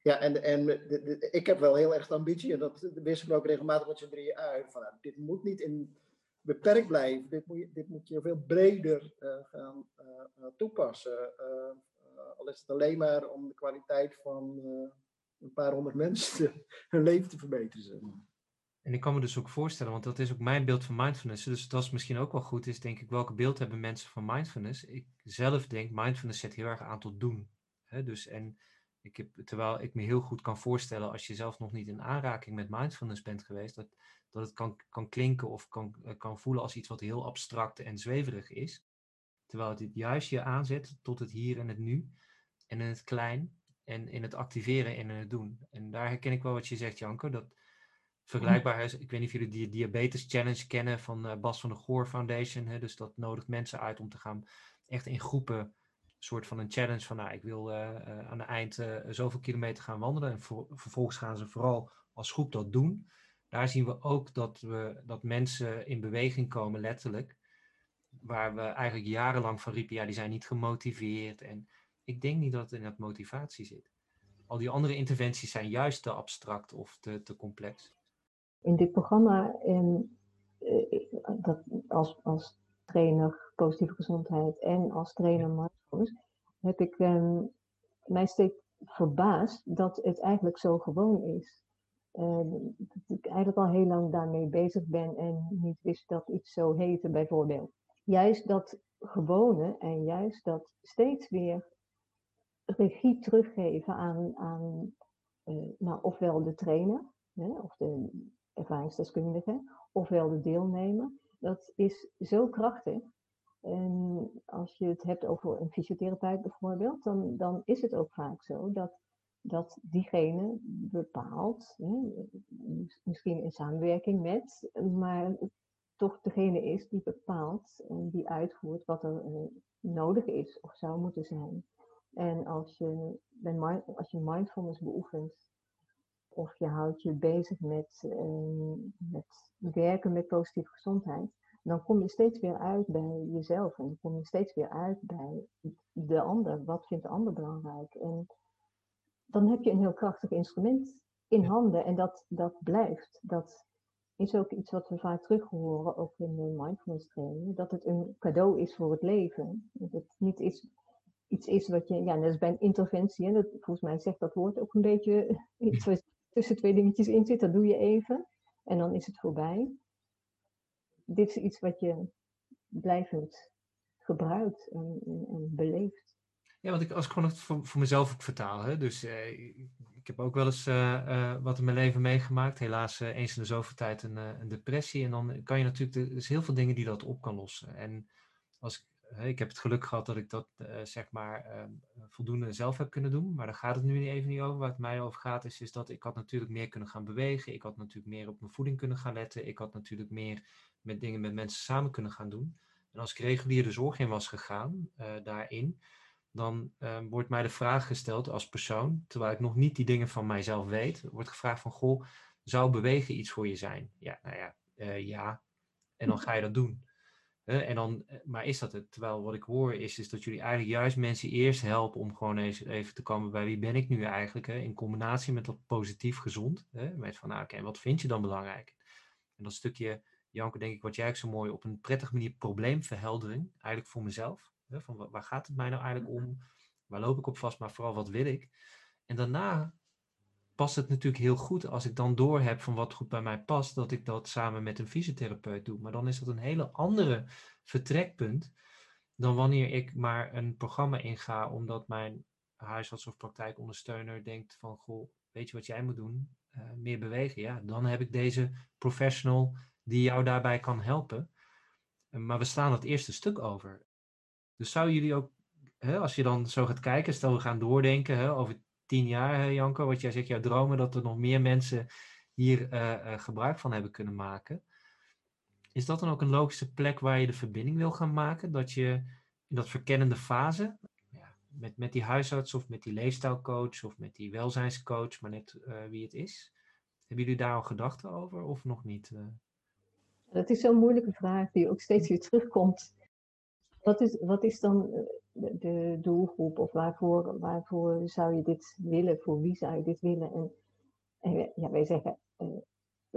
ja, en, en de, ik heb wel heel erg de ambitie, en dat wist ik ook regelmatig met z'n drieën uit. Van, nou, dit moet niet in beperkt blijven. Dit moet je, dit moet je veel breder uh, gaan toepassen. al is het alleen maar om de kwaliteit van een paar honderd mensen hun leven te verbeteren. En ik kan me dus ook voorstellen, want dat is ook mijn beeld van mindfulness. Dus dat is misschien ook wel goed, is denk ik, welke beeld hebben mensen van mindfulness? Ik zelf denk, mindfulness zet heel erg aan tot doen. dus en ik heb, terwijl ik me heel goed kan voorstellen, als je zelf nog niet in aanraking met mindfulness bent geweest, dat, dat het kan, kan klinken of kan, kan voelen als iets wat heel abstract en zweverig is. Terwijl het juist je aanzet tot het hier en het nu en in het klein en in het activeren en in het doen. En daar herken ik wel wat je zegt, Janko, dat vergelijkbaar is. Ik weet niet of jullie die Diabetes Challenge kennen van uh, Bas van de Goor Foundation. Hè? Dus dat nodigt mensen uit om te gaan echt in groepen soort van een challenge van, nou, ik wil uh, uh, aan het eind zoveel kilometer gaan wandelen. En vervolgens gaan ze vooral als groep dat doen. Daar zien we ook dat, we, dat mensen in beweging komen, letterlijk. Waar we eigenlijk jarenlang van riepen, ja, die zijn niet gemotiveerd. En ik denk niet dat het in dat motivatie zit. Al die andere interventies zijn juist te abstract of te, te complex in dit programma, en, eh, dat als, als trainer positieve gezondheid en als trainer mindfulness, heb ik um, mij steeds verbaasd dat het eigenlijk zo gewoon is. Uh, dat ik eigenlijk al heel lang daarmee bezig ben en niet wist dat iets zo heette, bijvoorbeeld. Juist dat gewone en juist dat steeds weer regie teruggeven aan, aan uh, nou, ofwel de trainer, hè, of de, ervaringsdeskundige, ofwel de deelnemer. Dat is zo krachtig. En als je het hebt over een fysiotherapeut bijvoorbeeld, dan, dan is het ook vaak zo dat, dat diegene bepaalt, hè, misschien in samenwerking met, maar toch degene is die bepaalt en die uitvoert wat er uh, nodig is of zou moeten zijn. En als je, als je mindfulness beoefent of je houdt je bezig met, uh, met werken met positieve gezondheid, dan kom je steeds weer uit bij jezelf en dan kom je steeds weer uit bij de ander. Wat vindt de ander belangrijk? En dan heb je een heel krachtig instrument in handen en dat, dat blijft. Dat is ook iets wat we vaak terug horen, ook in de mindfulness training, dat het een cadeau is voor het leven. Dat het niet is, iets is wat je, ja, net als bij een interventie, en dat, volgens mij zegt dat woord ook een beetje iets wat tussen twee dingetjes in zit, dat doe je even en dan is het voorbij. Dit is iets wat je blijvend gebruikt en, en, beleeft. Ja, want ik, als ik gewoon voor, voor mezelf ook vertaal, hè, dus eh, ik heb ook wel eens uh, uh, wat in mijn leven meegemaakt. Helaas eens in de zoveel tijd een, een, depressie. En dan kan je natuurlijk, er is heel veel dingen die dat op kan lossen. En als ik ik heb het geluk gehad dat ik dat uh, zeg maar uh, voldoende zelf heb kunnen doen. Maar daar gaat het nu even niet over. Waar het mij over gaat is, is dat ik had natuurlijk meer kunnen gaan bewegen. Ik had natuurlijk meer op mijn voeding kunnen gaan letten. Ik had natuurlijk meer met dingen met mensen samen kunnen gaan doen. En als ik regulier de zorg in was gegaan uh, daarin, dan ehm, wordt mij de vraag gesteld als persoon, terwijl ik nog niet die dingen van mijzelf weet, wordt gevraagd van, goh, zou bewegen iets voor je zijn? Ja, nou ja, ja. En dan ga je dat doen en dan, eh, maar is dat het? Terwijl wat ik hoor is, is dat jullie eigenlijk juist mensen eerst helpen om gewoon eens even te komen bij wie ben ik nu eigenlijk, hè? in combinatie met dat positief gezond. Hè? Met van, nou, oké, wat vind je dan belangrijk? En dat stukje, Janke, denk ik, wat jij ook zo mooi op een prettige manier probleemverheldering, eigenlijk voor mezelf. Hè? Van waar gaat het mij nou eigenlijk om? Waar loop ik op vast? Maar vooral, wat wil ik? En daarna past het natuurlijk heel goed als ik dan doorheb van wat goed bij mij past, dat ik dat samen met een fysiotherapeut doe. Maar dan is dat een hele andere vertrekpunt dan wanneer ik maar een programma inga, omdat mijn huisarts of praktijkondersteuner denkt van, goh, weet je wat jij moet doen? Uh, meer bewegen. Ja, dan heb ik deze professional die jou daarbij kan helpen. Uh, maar we slaan het eerste stuk over. Dus zouden jullie ook, hè, als je dan zo gaat kijken, stel we gaan doordenken hè, over tien jaar, Janko, wat jij zegt, jouw dromen, dat er nog meer mensen hier uh, gebruik van hebben kunnen maken. Is dat dan ook een logische plek waar je de verbinding wil gaan maken? Dat je in dat verkennende fase, ja, met, met die huisarts of met die leefstijlcoach of met die welzijnscoach, maar net uh, wie het is. Hebben jullie daar al gedachten over of nog niet? Dat is zo'n moeilijke vraag die ook steeds weer terugkomt. Wat is, wat is dan de doelgroep of waarvoor, waarvoor zou je dit willen, voor wie zou je dit willen? En, en ja, wij zeggen uh,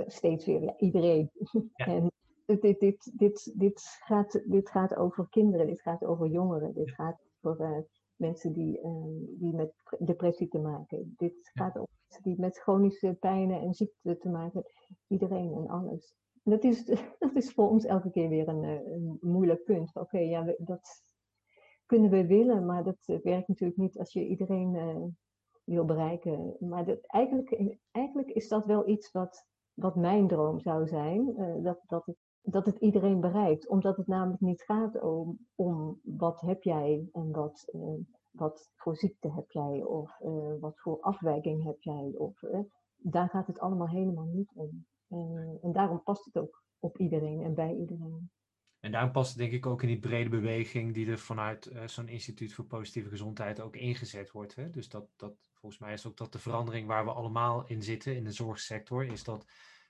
steeds weer ja, iedereen. Ja. en dit, dit, dit, dit, gaat, dit gaat over kinderen, dit gaat over jongeren, dit gaat over mensen die, die met depressie te maken hebben. Dit gaat over mensen die met chronische pijnen en ziekten te maken hebben. Iedereen en alles. Dat is, dat is voor ons elke keer weer een, een moeilijk punt. Oké, ja, dat kunnen we willen, maar dat werkt natuurlijk niet als je iedereen wil bereiken. Maar dat, eigenlijk, eigenlijk is dat wel iets wat, wat mijn droom zou zijn. Dat, dat, het, dat het iedereen bereikt. Omdat het namelijk niet gaat om, om wat heb jij en wat, wat voor ziekte heb jij of wat voor afwijking heb jij. Of, daar gaat het allemaal helemaal niet om. En, en daarom past het ook op iedereen en bij iedereen. En daarom past het denk ik ook in die brede beweging die er vanuit uh, zo'n instituut voor positieve gezondheid ook ingezet wordt. Hè? Dus dat, dat, volgens mij is ook dat de verandering waar we allemaal in zitten in de zorgsector, is dat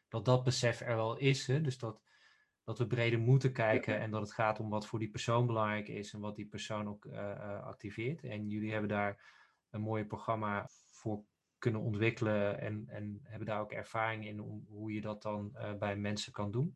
dat, dat besef er wel is. Hè? Dus dat, dat we breder moeten kijken en dat het gaat om wat voor die persoon belangrijk is en wat die persoon ook uh, activeert. En jullie hebben daar een mooi programma voor kunnen ontwikkelen en, en hebben daar ook ervaring in om hoe je dat dan bij mensen kan doen.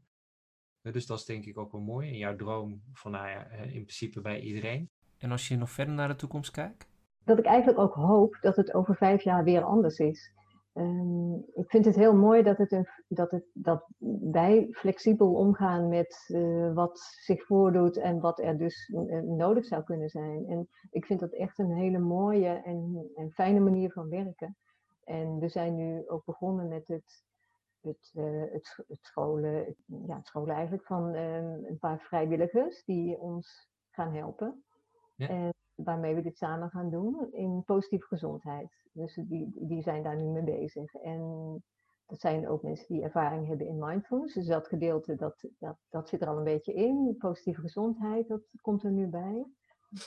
Dus dat is denk ik ook wel mooi. En jouw droom van nou ja, in principe bij iedereen. En als je nog verder naar de toekomst kijkt? Dat ik eigenlijk ook hoop dat het over vijf jaar weer anders is. Um, ik vind het heel mooi dat, het een, dat, het, dat wij flexibel omgaan met uh, wat zich voordoet en wat er dus uh, nodig zou kunnen zijn. En ik vind dat echt een hele mooie en, en fijne manier van werken. En we zijn nu ook begonnen met het het, uh, het, het, scholen, ja, het scholen eigenlijk van um, een paar vrijwilligers die ons gaan helpen. Ja. En waarmee we dit samen gaan doen in positieve gezondheid. Dus die, die zijn daar nu mee bezig. En dat zijn ook mensen die ervaring hebben in mindfulness. Dus dat gedeelte, dat, dat, dat zit er al een beetje in. Positieve gezondheid, dat komt er nu bij.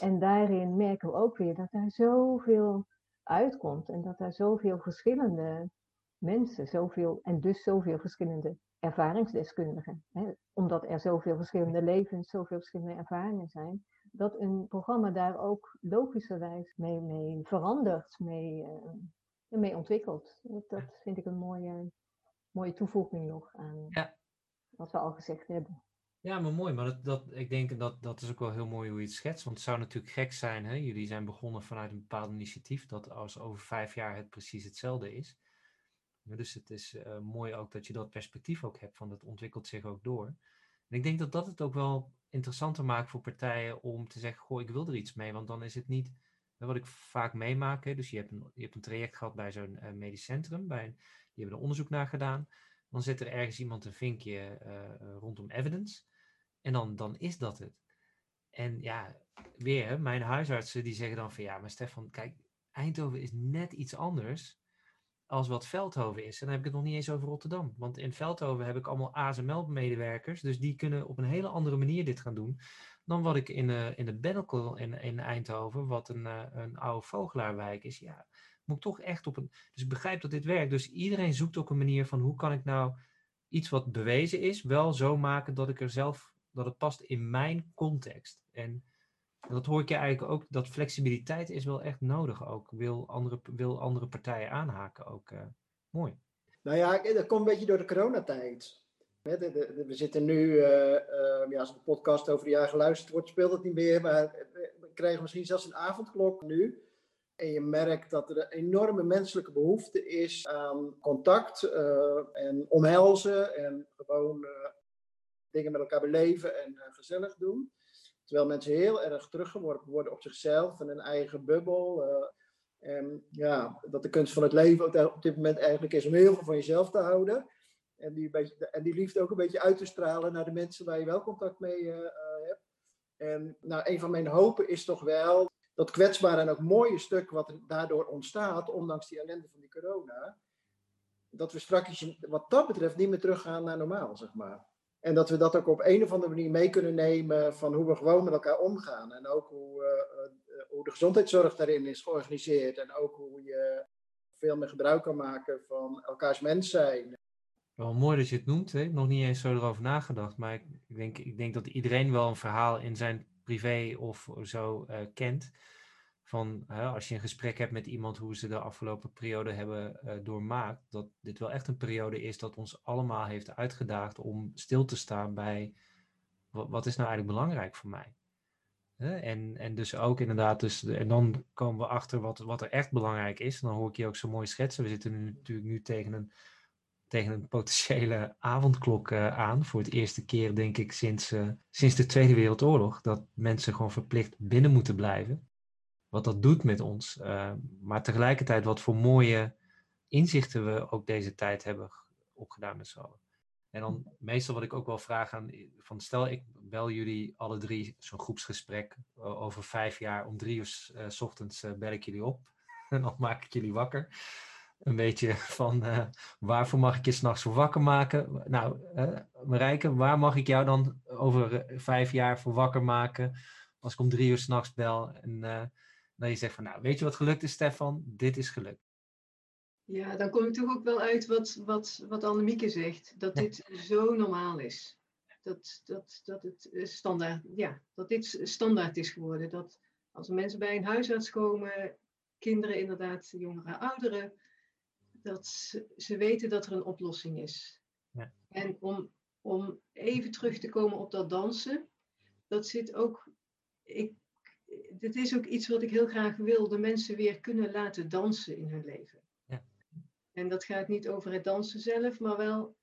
En daarin merken we ook weer dat daar zoveel uitkomt. En dat er zoveel verschillende mensen, zoveel, en dus zoveel verschillende ervaringsdeskundigen. Hè, omdat er zoveel verschillende levens, zoveel verschillende ervaringen zijn, dat een programma daar ook logischerwijs mee, mee verandert, mee, uh, mee ontwikkelt. Dat, vind ik een mooie, mooie toevoeging nog aan ja. wat we al gezegd hebben. Ja, maar mooi. Maar dat, dat, ik denk dat dat is ook wel heel mooi hoe je het schetst. Want het zou natuurlijk gek zijn. Hè? Jullie zijn begonnen vanuit een bepaald initiatief. Dat als over vijf jaar het precies hetzelfde is. Dus het is uh, mooi ook dat je dat perspectief ook hebt, van dat ontwikkelt zich ook door. En ik denk dat dat het ook wel interessanter maakt voor partijen om te zeggen, goh, ik wil er iets mee, want dan is het niet, wat ik vaak meemaak, dus je hebt, een, je hebt een traject gehad bij zo'n uh, medisch centrum, bij die hebben er onderzoek naar gedaan, dan zet er ergens iemand een vinkje uh, rondom evidence, en dan, dan is dat het. En ja, weer, mijn huisartsen die zeggen dan van, ja, maar Stefan, kijk, Eindhoven is net iets anders als wat Veldhoven is. En dan heb ik het nog niet eens over Rotterdam. Want in Veldhoven heb ik allemaal ASML-medewerkers. Dus die kunnen op een hele andere manier dit gaan doen. Dan wat ik in, uh, in de Bennekel in, in Eindhoven, wat een, uh, een oude vogelaarwijk is. Ja, moet ik toch echt op een. Dus ik begrijp dat dit werkt. Dus iedereen zoekt ook een manier van hoe kan ik nou iets wat bewezen is, wel zo maken dat ik er zelf, dat het past in mijn context. En dat hoor ik je eigenlijk ook, dat flexibiliteit is wel echt nodig ook. Wil andere, wil andere partijen aanhaken ook. Uh, mooi. Nou ja, dat komt een beetje door de coronatijd. We zitten nu, uh, uh, ja, als de podcast over een jaar geluisterd wordt, speelt het niet meer. Maar we krijgen misschien zelfs een avondklok nu. En je merkt dat er een enorme menselijke behoefte is aan contact en omhelzen. En gewoon dingen met elkaar beleven en gezellig doen. Terwijl mensen heel erg teruggeworpen worden op zichzelf en hun eigen bubbel. Uh, en ja, dat de kunst van het leven op dit moment eigenlijk is om heel veel van jezelf te houden. En die, beetje, en die liefde ook een beetje uit te stralen naar de mensen waar je wel contact mee uh, hebt. En nou, een van mijn hopen is toch wel dat kwetsbare en ook mooie stuk wat daardoor ontstaat, ondanks die ellende van die corona. Dat we straks wat dat betreft niet meer teruggaan naar normaal, zeg maar. En dat we dat ook op een of andere manier mee kunnen nemen van hoe we gewoon met elkaar omgaan. En ook hoe, uh, hoe de gezondheidszorg daarin is georganiseerd. En ook hoe je veel meer gebruik kan maken van elkaars mens zijn. Wel mooi dat je het noemt. Hè? Nog niet eens zo erover nagedacht. Maar ik denk, ik denk dat iedereen wel een verhaal in zijn privé of zo uh, kent. Van hè, als je een gesprek hebt met iemand hoe ze de afgelopen periode hebben uh, doormaakt, dat dit wel echt een periode is dat ons allemaal heeft uitgedaagd om stil te staan bij wat, wat is nou eigenlijk belangrijk voor mij. Hè? En, en dus ook inderdaad, dus, en dan komen we achter wat, wat er echt belangrijk is. En dan hoor ik je ook zo mooi schetsen. We zitten nu natuurlijk nu tegen een, tegen een potentiële avondklok uh, aan. Voor het eerste keer, denk ik, sinds, uh, sinds de Tweede Wereldoorlog. Dat mensen gewoon verplicht binnen moeten blijven wat dat doet met ons. Uh, maar tegelijkertijd wat voor mooie inzichten we ook deze tijd hebben opgedaan met z'n. En dan meestal wat ik ook wel vraag aan, van stel ik bel jullie alle drie zo'n groepsgesprek over vijf jaar om drie uur s ochtends uh, bel ik jullie op en dan maak ik jullie wakker. Een beetje van uh, waarvoor mag ik je s'nachts voor wakker maken? Nou, Marijke, waar mag ik jou dan over vijf jaar voor wakker maken als ik om drie uur s'nachts bel? En dat je zegt van, nou, weet je wat gelukt is, Stefan? Dit is gelukt. Ja, dan kom ik toch ook wel uit wat, wat, wat Annemieke zegt. Dat dit zo normaal is. Dat, dat, dat het standaard, ja, dat dit standaard is geworden. Dat als mensen bij een huisarts komen, kinderen inderdaad, jongeren, ouderen, dat ze, ze weten dat er een oplossing is. Ja. En om, om even terug te komen op dat dansen, dat zit ook, ik dit is ook iets wat ik heel graag wil, de mensen weer kunnen laten dansen in hun leven. Ja. En dat gaat niet over het dansen zelf, maar wel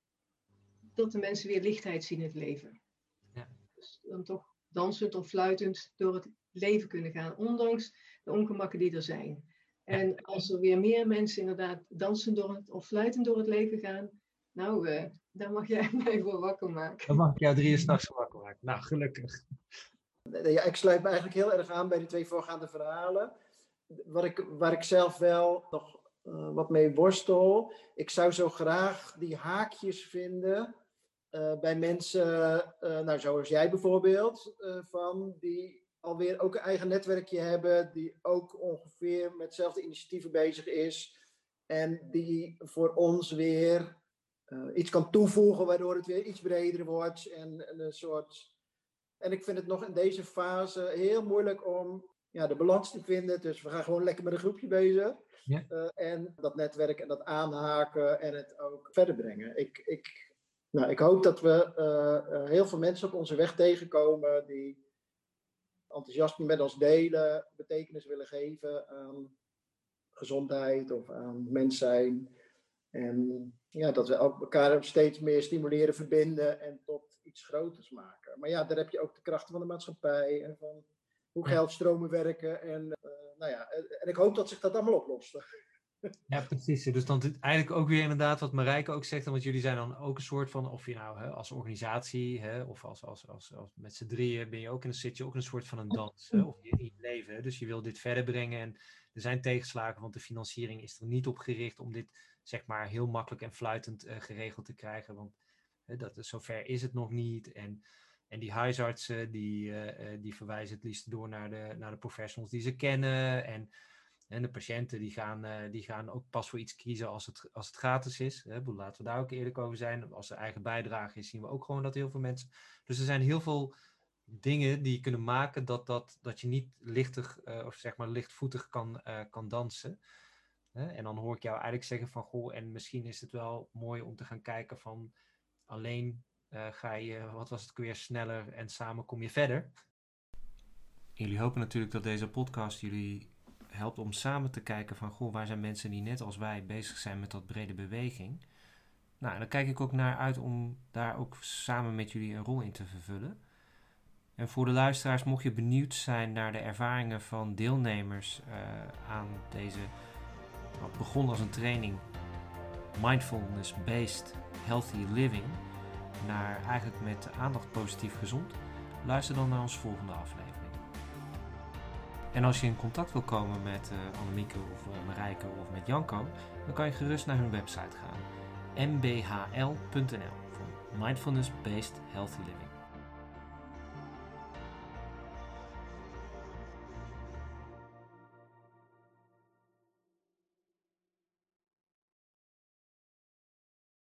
dat de mensen weer lichtheid zien in het leven. Ja. Dus dan toch dansend of fluitend door het leven kunnen gaan, ondanks de ongemakken die er zijn. En als er weer meer mensen inderdaad dansen door het, of fluitend door het leven gaan, nou, uh, daar mag jij mij voor wakker maken. Dan mag ik jou drie uur s'nachts wakker maken. Nou, gelukkig. Ik sluit me eigenlijk heel erg aan bij de twee voorgaande verhalen. Wat ik, waar ik zelf wel nog uh, wat mee worstel. Ik zou zo graag die haakjes vinden uh, bij mensen, uh, nou, zoals jij bijvoorbeeld, van die alweer ook een eigen netwerkje hebben, die ook ongeveer met hetzelfde initiatieven bezig is. En die voor ons weer iets kan toevoegen, waardoor het weer iets breder wordt en, en een soort en ik vind het nog in deze fase heel moeilijk om ja, de balans te vinden. Dus we gaan gewoon lekker met een groepje bezig. Ja. Uh, en dat netwerk en dat aanhaken en het ook verder brengen. Ik, ik, nou, ik hoop dat we uh, heel veel mensen op onze weg tegenkomen die enthousiasme met ons delen, betekenis willen geven aan gezondheid of aan mens zijn. En ja, dat we elkaar steeds meer stimuleren, verbinden en tot iets groters maken. Maar ja, daar heb je ook de krachten van de maatschappij en van hoe geldstromen werken. En, uh, nou ja, en ik hoop dat zich dat allemaal oplost. Ja, precies. Dus dan eigenlijk ook weer inderdaad wat Marijke ook zegt, want jullie zijn dan ook een soort van, of je nou hè, als organisatie hè, of als, als, als, als met z'n drieën ben je ook in een, zit je ook een soort van een dans hè, of in je leven. Dus je wil dit verder brengen en er zijn tegenslagen, want de financiering is er niet op gericht om dit zeg maar heel makkelijk en fluitend uh, geregeld te krijgen. Want dat, zover is het nog niet. En, en die huisartsen die, uh, die verwijzen het liefst door naar de, naar de professionals die ze kennen. En, en de patiënten die gaan, uh, die gaan ook pas voor iets kiezen als het, als het gratis is. Laten we daar ook eerlijk over zijn. Als er eigen bijdrage is, zien we ook gewoon dat heel veel mensen. Dus er zijn heel veel dingen die kunnen maken dat, dat, dat je niet lichtig uh, of zeg maar lichtvoetig kan, kan dansen. En dan hoor ik jou eigenlijk zeggen van goh, en misschien is het wel mooi om te gaan kijken van Alleen uh, ga je, wat was het, weer sneller en samen kom je verder. Jullie hopen natuurlijk dat deze podcast jullie helpt om samen te kijken van, goh, waar zijn mensen die net als wij bezig zijn met dat brede beweging. Nou, dan kijk ik ook naar uit om daar ook samen met jullie een rol in te vervullen. En voor de luisteraars, mocht je benieuwd zijn naar de ervaringen van deelnemers uh, aan deze, wat begon als een training, mindfulness-based healthy living naar eigenlijk met aandacht positief gezond, luister dan naar onze volgende aflevering. En als je in contact wil komen met uh, Annemieke of uh, Marijke of met Janko, dan kan je gerust naar hun website gaan. mbhl.nl voor Mindfulness Based Healthy Living.